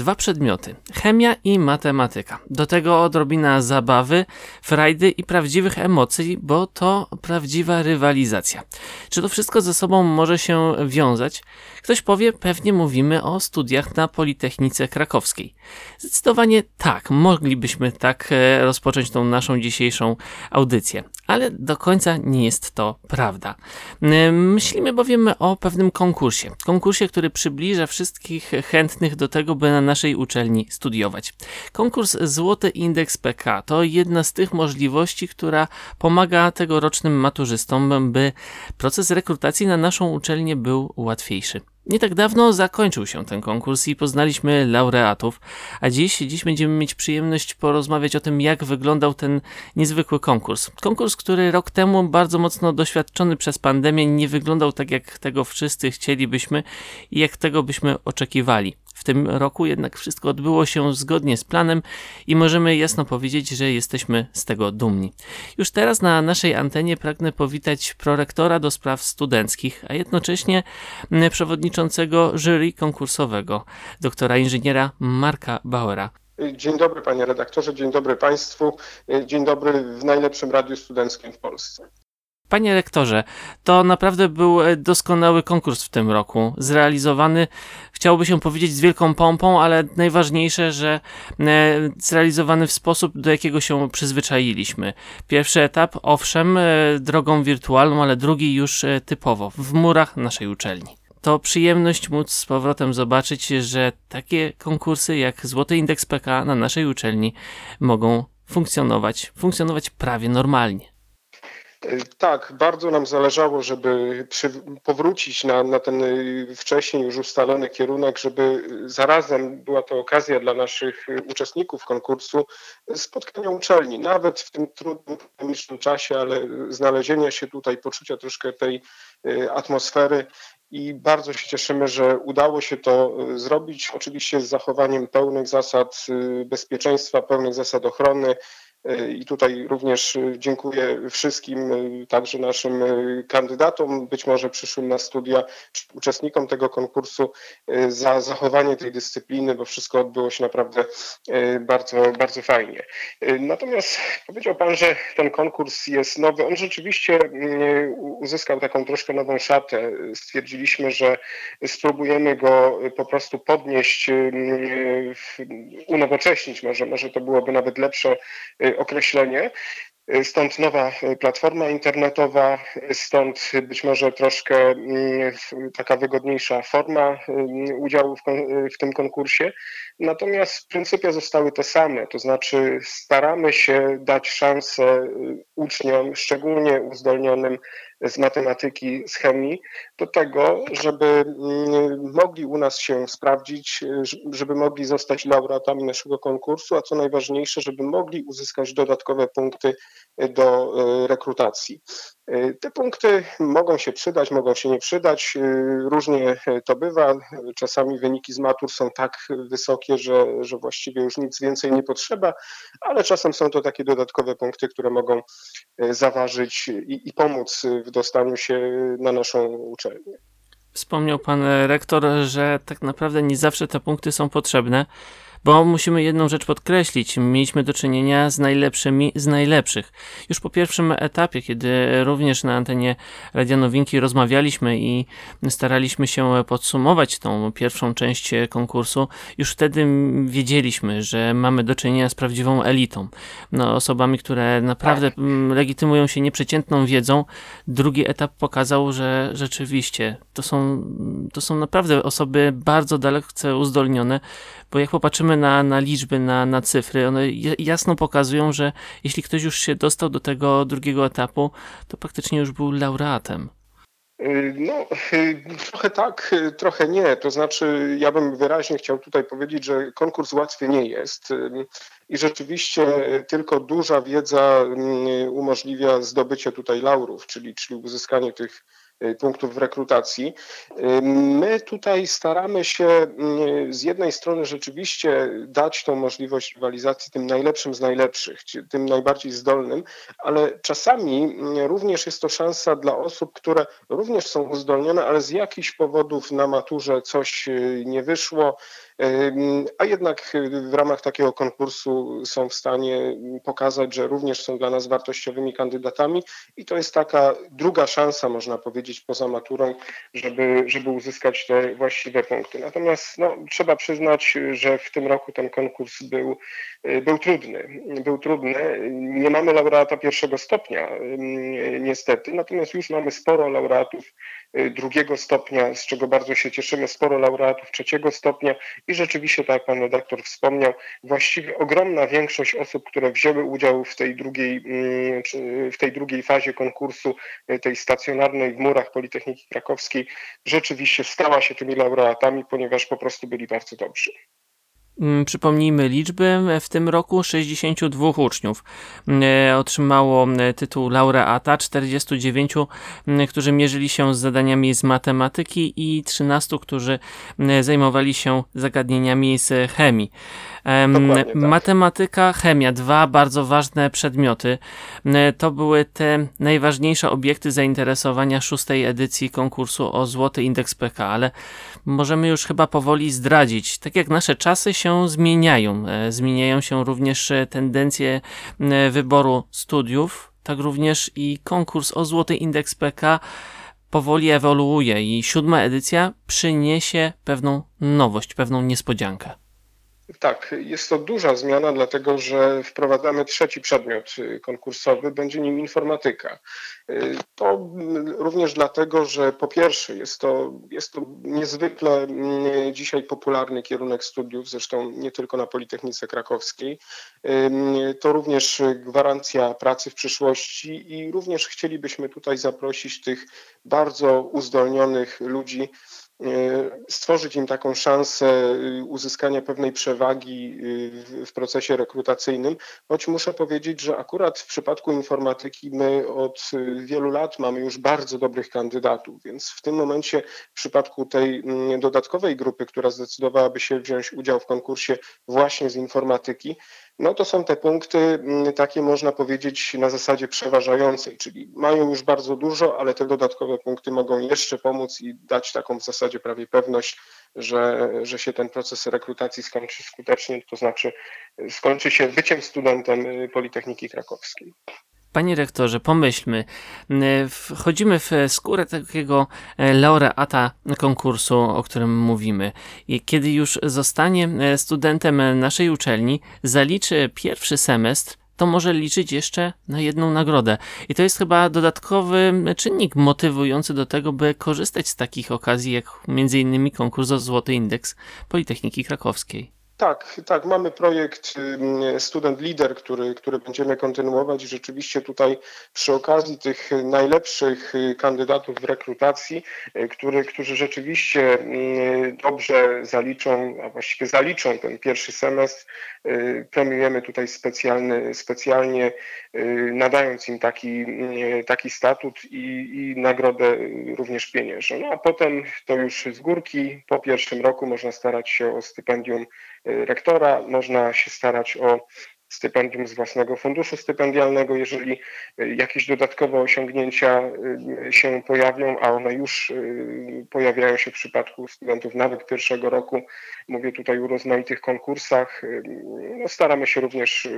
dwa przedmioty: chemia i matematyka. Do tego odrobina zabawy, frajdy i prawdziwych emocji, bo to prawdziwa rywalizacja. Czy to wszystko ze sobą może się wiązać? Ktoś powie, pewnie mówimy o studiach na Politechnice Krakowskiej. Zdecydowanie tak, moglibyśmy tak e, rozpocząć tą naszą dzisiejszą audycję, ale do końca nie jest to prawda. E, myślimy bowiem o pewnym konkursie. Konkursie, który przybliża wszystkich chętnych do tego, by na naszej uczelni studiować. Konkurs Złoty Indeks PK to jedna z tych możliwości, która pomaga tegorocznym maturzystom, by proces rekrutacji na naszą uczelnię był łatwiejszy. Nie tak dawno zakończył się ten konkurs i poznaliśmy laureatów, a dziś, dziś będziemy mieć przyjemność porozmawiać o tym, jak wyglądał ten niezwykły konkurs. Konkurs, który rok temu, bardzo mocno doświadczony przez pandemię, nie wyglądał tak, jak tego wszyscy chcielibyśmy i jak tego byśmy oczekiwali. W tym roku jednak wszystko odbyło się zgodnie z planem i możemy jasno powiedzieć, że jesteśmy z tego dumni. Już teraz na naszej antenie pragnę powitać prorektora do spraw studenckich, a jednocześnie przewodniczącego jury konkursowego, doktora inżyniera Marka Bauera. Dzień dobry panie redaktorze, dzień dobry państwu, dzień dobry w najlepszym radiu studenckim w Polsce. Panie rektorze, to naprawdę był e, doskonały konkurs w tym roku. Zrealizowany, chciałoby się powiedzieć, z wielką pompą, ale najważniejsze, że e, zrealizowany w sposób, do jakiego się przyzwyczailiśmy. Pierwszy etap, owszem, e, drogą wirtualną, ale drugi już typowo, w murach naszej uczelni. To przyjemność móc z powrotem zobaczyć, że takie konkursy jak Złoty Indeks PK na naszej uczelni mogą funkcjonować, funkcjonować prawie normalnie. Tak, bardzo nam zależało, żeby przy, powrócić na, na ten wcześniej już ustalony kierunek, żeby zarazem była to okazja dla naszych uczestników konkursu spotkania uczelni, nawet w tym trudnym, pandemicznym czasie, ale znalezienia się tutaj, poczucia troszkę tej atmosfery i bardzo się cieszymy, że udało się to zrobić, oczywiście z zachowaniem pełnych zasad y, bezpieczeństwa, pełnych zasad ochrony, I tutaj również e, dziękuję wszystkim, e, także naszym kandydatom, być może przyszłym na studia, uczestnikom tego konkursu za zachowanie tej dyscypliny, bo wszystko odbyło się naprawdę bardzo, bardzo fajnie. Natomiast powiedział Pan, że ten konkurs jest nowy. On rzeczywiście mm, uzyskał taką troszkę nową szatę. Stwierdziliśmy, że spróbujemy go po prostu podnieść, mm, unowocześnić, może, może to byłoby nawet lepsze określenie. Stąd nowa platforma internetowa, stąd być może troszkę mm, taka wygodniejsza forma mm, udziału w, w, tym konkursie. Natomiast pryncypia zostały te same, to znaczy staramy się dać szansę uczniom, szczególnie uzdolnionym z matematyki, z chemii, do tego, żeby mm, mogli u nas się sprawdzić, żeby mogli zostać laureatami naszego konkursu, a co najważniejsze, żeby mogli uzyskać dodatkowe punkty do e, rekrutacji. E, te punkty mogą się przydać, mogą się nie przydać. E, różnie to bywa. Czasami wyniki z matur są tak wysokie, że, że właściwie już nic więcej nie potrzeba, ale czasem są to takie dodatkowe punkty, które mogą zaważyć i, i pomóc w dostaniu się na naszą uczelnię. Wspomniał pan rektor, że tak naprawdę nie zawsze te punkty są potrzebne. Bo musimy jedną rzecz podkreślić. Mieliśmy do czynienia z najlepszymi z najlepszych. Już po pierwszym etapie, kiedy również na antenie Radia Nowinki rozmawialiśmy i staraliśmy się podsumować tą pierwszą część konkursu, już wtedy wiedzieliśmy, że mamy do czynienia z prawdziwą elitą. No, osobami, które naprawdę mm, legitymują się nieprzeciętną wiedzą. Drugi etap pokazał, że rzeczywiście to są, to są naprawdę osoby bardzo dalece uzdolnione, bo jak popatrzymy na, na liczby, na, na cyfry, one jasno pokazują, że jeśli ktoś już się dostał do tego drugiego etapu, to praktycznie już był laureatem. Y, no, y, trochę tak, y, trochę nie. To znaczy, ja bym wyraźnie chciał tutaj powiedzieć, że konkurs łatwy nie jest i rzeczywiście tylko duża wiedza umożliwia zdobycie tutaj laurów, czyli, czyli uzyskanie tych punktów w rekrutacji. Y, my tutaj staramy się y, z jednej strony rzeczywiście dać tą możliwość rywalizacji tym najlepszym z najlepszych, tym najbardziej zdolnym, ale czasami również jest to szansa dla osób, które również są uzdolnione, ale z jakichś powodów na maturze coś nie wyszło, a jednak w ramach takiego konkursu są w stanie pokazać, że również są dla nas wartościowymi kandydatami i to jest taka druga szansa, można powiedzieć, poza maturą, żeby, żeby uzyskać te właściwe punkty. Natomiast no, trzeba przyznać, że w tym roku ten konkurs był, był trudny. Był trudny. Nie mamy laureata pierwszego stopnia, niestety, natomiast już mamy sporo laureatów drugiego stopnia, z czego bardzo się cieszymy, sporo laureatów trzeciego stopnia i rzeczywiście, tak jak pan redaktor wspomniał, właściwie ogromna większość osób, które wzięły udział w tej drugiej, mm, w tej drugiej fazie konkursu, e, tej stacjonarnej w murach Politechniki Krakowskiej, rzeczywiście stała się tymi laureatami, ponieważ po prostu byli bardzo dobrzy. Mm, przypomnijmy liczby. W tym roku 62 uczniów e, otrzymało e, tytuł laureata, 49, którzy mierzyli się z zadaniami z matematyki i 13, którzy zajmowali się zagadnieniami z chemii. Tak. Matematyka, chemia, dwa bardzo ważne przedmioty. To były te najważniejsze obiekty zainteresowania szóstej edycji konkursu o Złoty Indeks PK, ale możemy już chyba powoli zdradzić. Tak jak nasze czasy się zmieniają, e, zmieniają się również e, tendencje wyboru studiów, tak również i konkurs o Złoty Indeks PK powoli ewoluuje i siódma edycja przyniesie pewną nowość, pewną niespodziankę. Tak, jest to duża zmiana, dlatego że wprowadzamy trzeci przedmiot y, konkursowy, będzie nim informatyka. Y, to również dlatego, że po pierwsze jest to, jest to niezwykle mm, dzisiaj popularny kierunek studiów, zresztą nie tylko na Politechnice Krakowskiej. To również gwarancja pracy w przyszłości i również chcielibyśmy tutaj zaprosić tych bardzo uzdolnionych ludzi, stworzyć im taką szansę y, uzyskania pewnej przewagi y, w procesie rekrutacyjnym, choć muszę powiedzieć, że akurat w przypadku informatyki my od y, wielu lat mamy już bardzo dobrych kandydatów, więc w tym momencie w przypadku tej mm, dodatkowej grupy, która zdecydowałaby się wziąć udział w konkursie właśnie z informatyki, no to są te punkty mm, takie można powiedzieć na zasadzie przeważającej, czyli mają już bardzo dużo, ale te dodatkowe punkty mogą jeszcze pomóc i dać taką w zasadzie prawie pewność, że, że się ten proces rekrutacji skończy skutecznie, to znaczy skończy się byciem studentem y, Politechniki Krakowskiej. Panie rektorze, pomyślmy, wchodzimy w skórę takiego e, laureata konkursu, o którym mówimy. Kiedy już zostanie e, studentem naszej uczelni, zaliczy pierwszy semestr, to może liczyć jeszcze na jedną nagrodę. I to jest chyba dodatkowy czynnik motywujący do tego, by korzystać z takich okazji, jak m.in. konkurs o Złoty Indeks Politechniki Krakowskiej. Tak, tak, mamy projekt Student Leader, który, który będziemy kontynuować i rzeczywiście tutaj przy okazji tych najlepszych y, kandydatów w rekrutacji, y, który, którzy rzeczywiście dobrze zaliczą, a właściwie zaliczą ten pierwszy semestr, y, premiujemy tutaj specjalny, specjalnie nadając im taki, taki statut i, i nagrodę również pieniężną. No a potem to już z górki, po pierwszym roku można starać się o stypendium rektora, można się starać o stypendium z własnego funduszu stypendialnego, jeżeli y, jakieś dodatkowe osiągnięcia y, się pojawią, a one już y, pojawiają się w przypadku studentów nawet pierwszego roku. Mówię tutaj o rozmaitych konkursach. No, staramy się również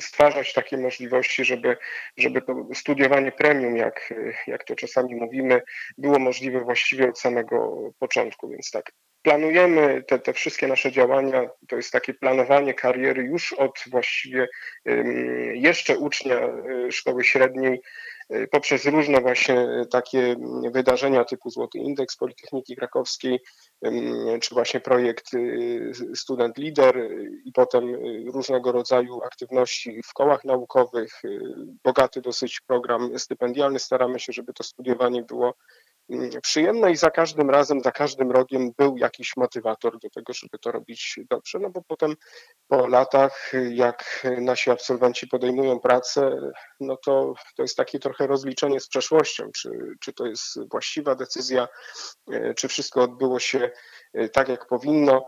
stwarzać takie możliwości, żeby, żeby to studiowanie premium, jak, jak to czasami mówimy, było możliwe właściwie od samego początku. Więc tak, planujemy te, te wszystkie nasze działania, to jest takie planowanie kariery już od właściwie jeszcze ucznia y, szkoły średniej, y, poprzez różne właśnie takie wydarzenia typu Złoty Indeks Politechniki Krakowskiej, czy właśnie projekt y, Student Leader i potem różnego rodzaju aktywności w kołach naukowych, bogaty dosyć program stypendialny. Staramy się, żeby to studiowanie było przyjemne i za każdym razem, za każdym rogiem był jakiś motywator do tego, żeby to robić dobrze, no bo potem po latach, jak nasi absolwenci podejmują pracę, no to to jest takie trochę rozliczenie z przeszłością, czy, czy to jest właściwa decyzja, e, czy wszystko odbyło się e, tak, jak powinno.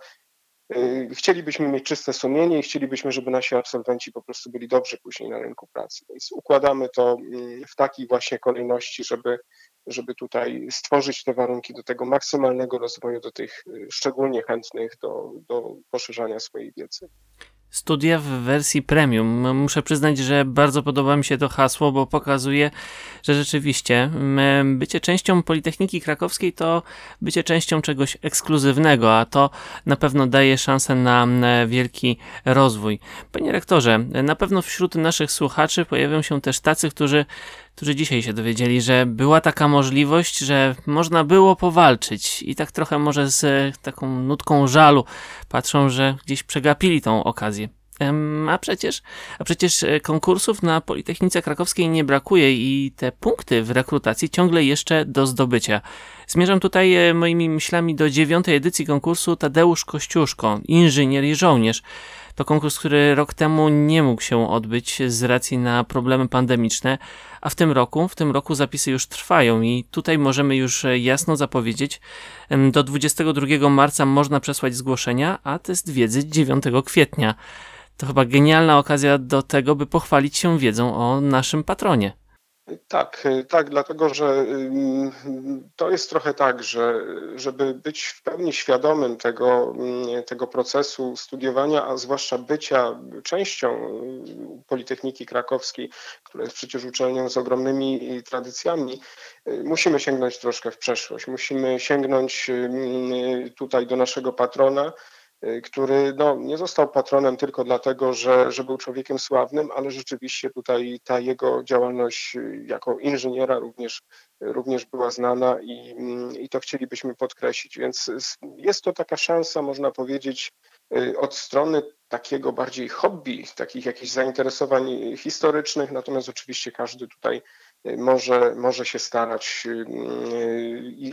E, chcielibyśmy mieć czyste sumienie i chcielibyśmy, żeby nasi absolwenci po prostu byli dobrzy później na rynku pracy. Więc układamy to mm, w takiej właśnie kolejności, żeby żeby tutaj stworzyć te warunki do tego maksymalnego rozwoju, do tych szczególnie chętnych do, do poszerzania swojej wiedzy studia w wersji premium. Muszę przyznać, że bardzo podoba mi się to hasło, bo pokazuje, że rzeczywiście bycie częścią Politechniki Krakowskiej to bycie częścią czegoś ekskluzywnego, a to na pewno daje szansę na wielki rozwój. Panie rektorze, na pewno wśród naszych słuchaczy pojawią się też tacy, którzy którzy dzisiaj się dowiedzieli, że była taka możliwość, że można było powalczyć i tak trochę może z taką nutką żalu patrzą, że gdzieś przegapili tą okazję. A przecież, a przecież e, konkursów na Politechnice Krakowskiej nie brakuje i te punkty w rekrutacji ciągle jeszcze do zdobycia. Zmierzam tutaj e, moimi myślami do dziewiątej edycji konkursu Tadeusz Kościuszko, inżynier i żołnierz. To konkurs, który rok temu nie mógł się odbyć z racji na problemy pandemiczne, a w tym roku, w tym roku zapisy już trwają i tutaj możemy już jasno zapowiedzieć, do 22 marca można przesłać zgłoszenia, a test wiedzy 9 kwietnia. To chyba genialna okazja do tego, by pochwalić się wiedzą o naszym patronie. Tak, y, tak, dlatego że to jest trochę tak, że żeby być w pełni świadomym tego, tego procesu studiowania, a zwłaszcza bycia częścią y, Politechniki Krakowskiej, która jest przecież uczelnią z ogromnymi tradycjami, y, musimy sięgnąć troszkę w przeszłość. Musimy sięgnąć tutaj do naszego patrona, Y, który no, nie został patronem tylko dlatego, że, że był człowiekiem sławnym, ale rzeczywiście tutaj ta jego działalność y, jako inżyniera również, również była znana i, mm, i to chcielibyśmy podkreślić. Więc jest to taka szansa, można powiedzieć, y, od strony takiego bardziej hobby, takich jakichś zainteresowań historycznych, natomiast oczywiście każdy tutaj może, może się starać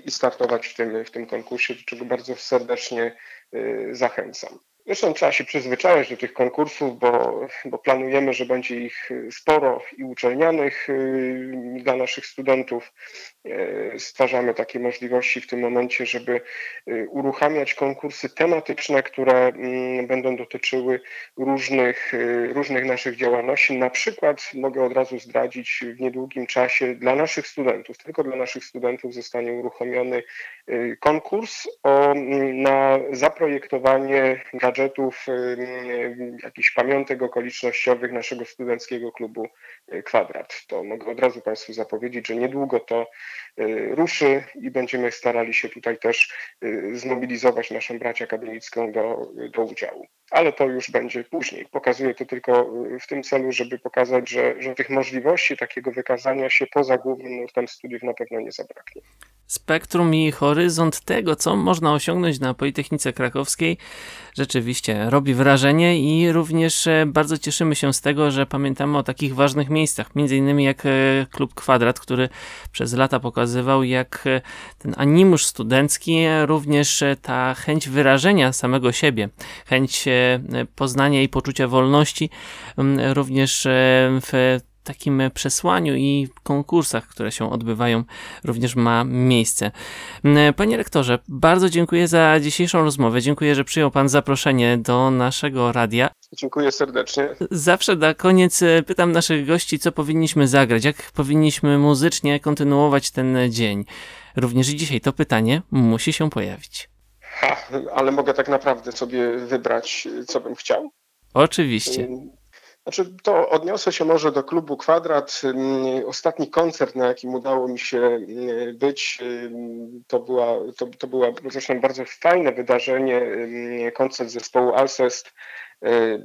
i, startować w tym, w tym konkursie, do czego bardzo serdecznie Y, zachęcam. Zresztą trzeba się przyzwyczajać do tych konkursów, bo, bo planujemy, że będzie ich sporo i uczelnianych y, dla naszych studentów. Y, stwarzamy takie możliwości w tym momencie, żeby uruchamiać konkursy tematyczne, które mm, będą dotyczyły różnych, różnych naszych działalności. Na przykład mogę od razu zdradzić w niedługim czasie dla naszych studentów, tylko dla naszych studentów zostanie uruchomiony konkurs o, na zaprojektowanie gadżetów gadżetów, jakichś pamiątek okolicznościowych naszego studenckiego klubu Kwadrat. To mogę od razu Państwu zapowiedzieć, że niedługo to ruszy i będziemy starali się tutaj też y, zmobilizować naszą bracię akademicką do, do udziału. Ale to już będzie później. Pokazuję to tylko w tym celu, żeby pokazać, że, że tych możliwości takiego wykazania się poza głównym nurtem studiów na pewno nie zabraknie spektrum i horyzont tego, co można osiągnąć na Politechnice Krakowskiej, rzeczywiście robi wrażenie i również e, bardzo cieszymy się z tego, że pamiętamy o takich ważnych miejscach, między innymi jak e, Klub Kwadrat, który przez lata pokazywał, jak e, ten animusz studencki, również ta chęć wyrażenia samego siebie, chęć poznania i poczucia wolności, również w takim przesłaniu i konkursach, które się odbywają, również ma miejsce. Mm, panie rektorze, bardzo dziękuję za dzisiejszą rozmowę. Dziękuję, że przyjął Pan zaproszenie do naszego radia. Dziękuję serdecznie. Zawsze na koniec e, pytam naszych gości, co powinniśmy zagrać, jak powinniśmy muzycznie kontynuować ten dzień. Również dzisiaj to pytanie musi się pojawić. Ha, ale mogę tak naprawdę sobie wybrać, co bym chciał? Oczywiście. Znaczy, to odniosę się może do klubu Kwadrat. Ostatni koncert, na jakim udało mi się być, to była, to, to była zresztą bardzo fajne wydarzenie, koncert zespołu Alcest.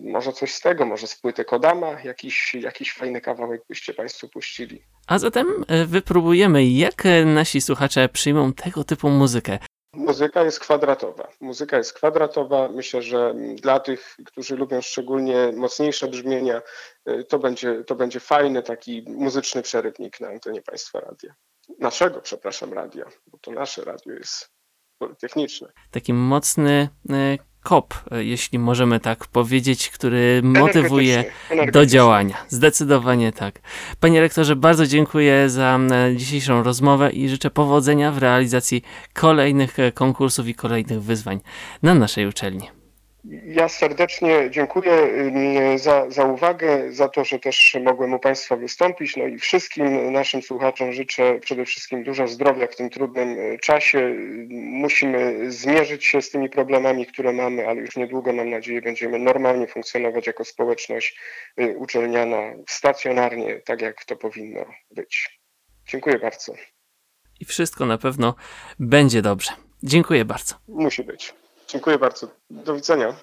Może coś z tego, może z płyty Kodama, jakiś, jakiś fajny kawałek byście Państwo puścili. A zatem e, wypróbujemy, jak nasi słuchacze przyjmą tego typu muzykę. Muzyka jest kwadratowa. Muzyka jest kwadratowa. Myślę, że dla tych, którzy lubią szczególnie mocniejsze brzmienia, y, to będzie, to będzie fajny taki muzyczny przerywnik na antenie Państwa Radia. Naszego, przepraszam, radia, bo to nasze radio jest politechniczne. Taki mocny y, kop, e, jeśli możemy tak powiedzieć, który motywuje do działania. Zdecydowanie tak. Panie rektorze, bardzo dziękuję za dzisiejszą rozmowę i życzę powodzenia w realizacji kolejnych e, konkursów i kolejnych wyzwań na naszej uczelni. Ja serdecznie dziękuję za, za uwagę, za to, że też mogłem u Państwa wystąpić. No i wszystkim naszym słuchaczom życzę przede wszystkim dużo zdrowia w tym trudnym e, czasie. Musimy zmierzyć się z tymi problemami, które mamy, ale już niedługo, mam nadzieję, będziemy normalnie funkcjonować jako społeczność uczelniana, stacjonarnie, tak jak to powinno być. Dziękuję bardzo. I wszystko na pewno będzie dobrze. Dziękuję bardzo. Musi być. Dziękuję bardzo. Do widzenia.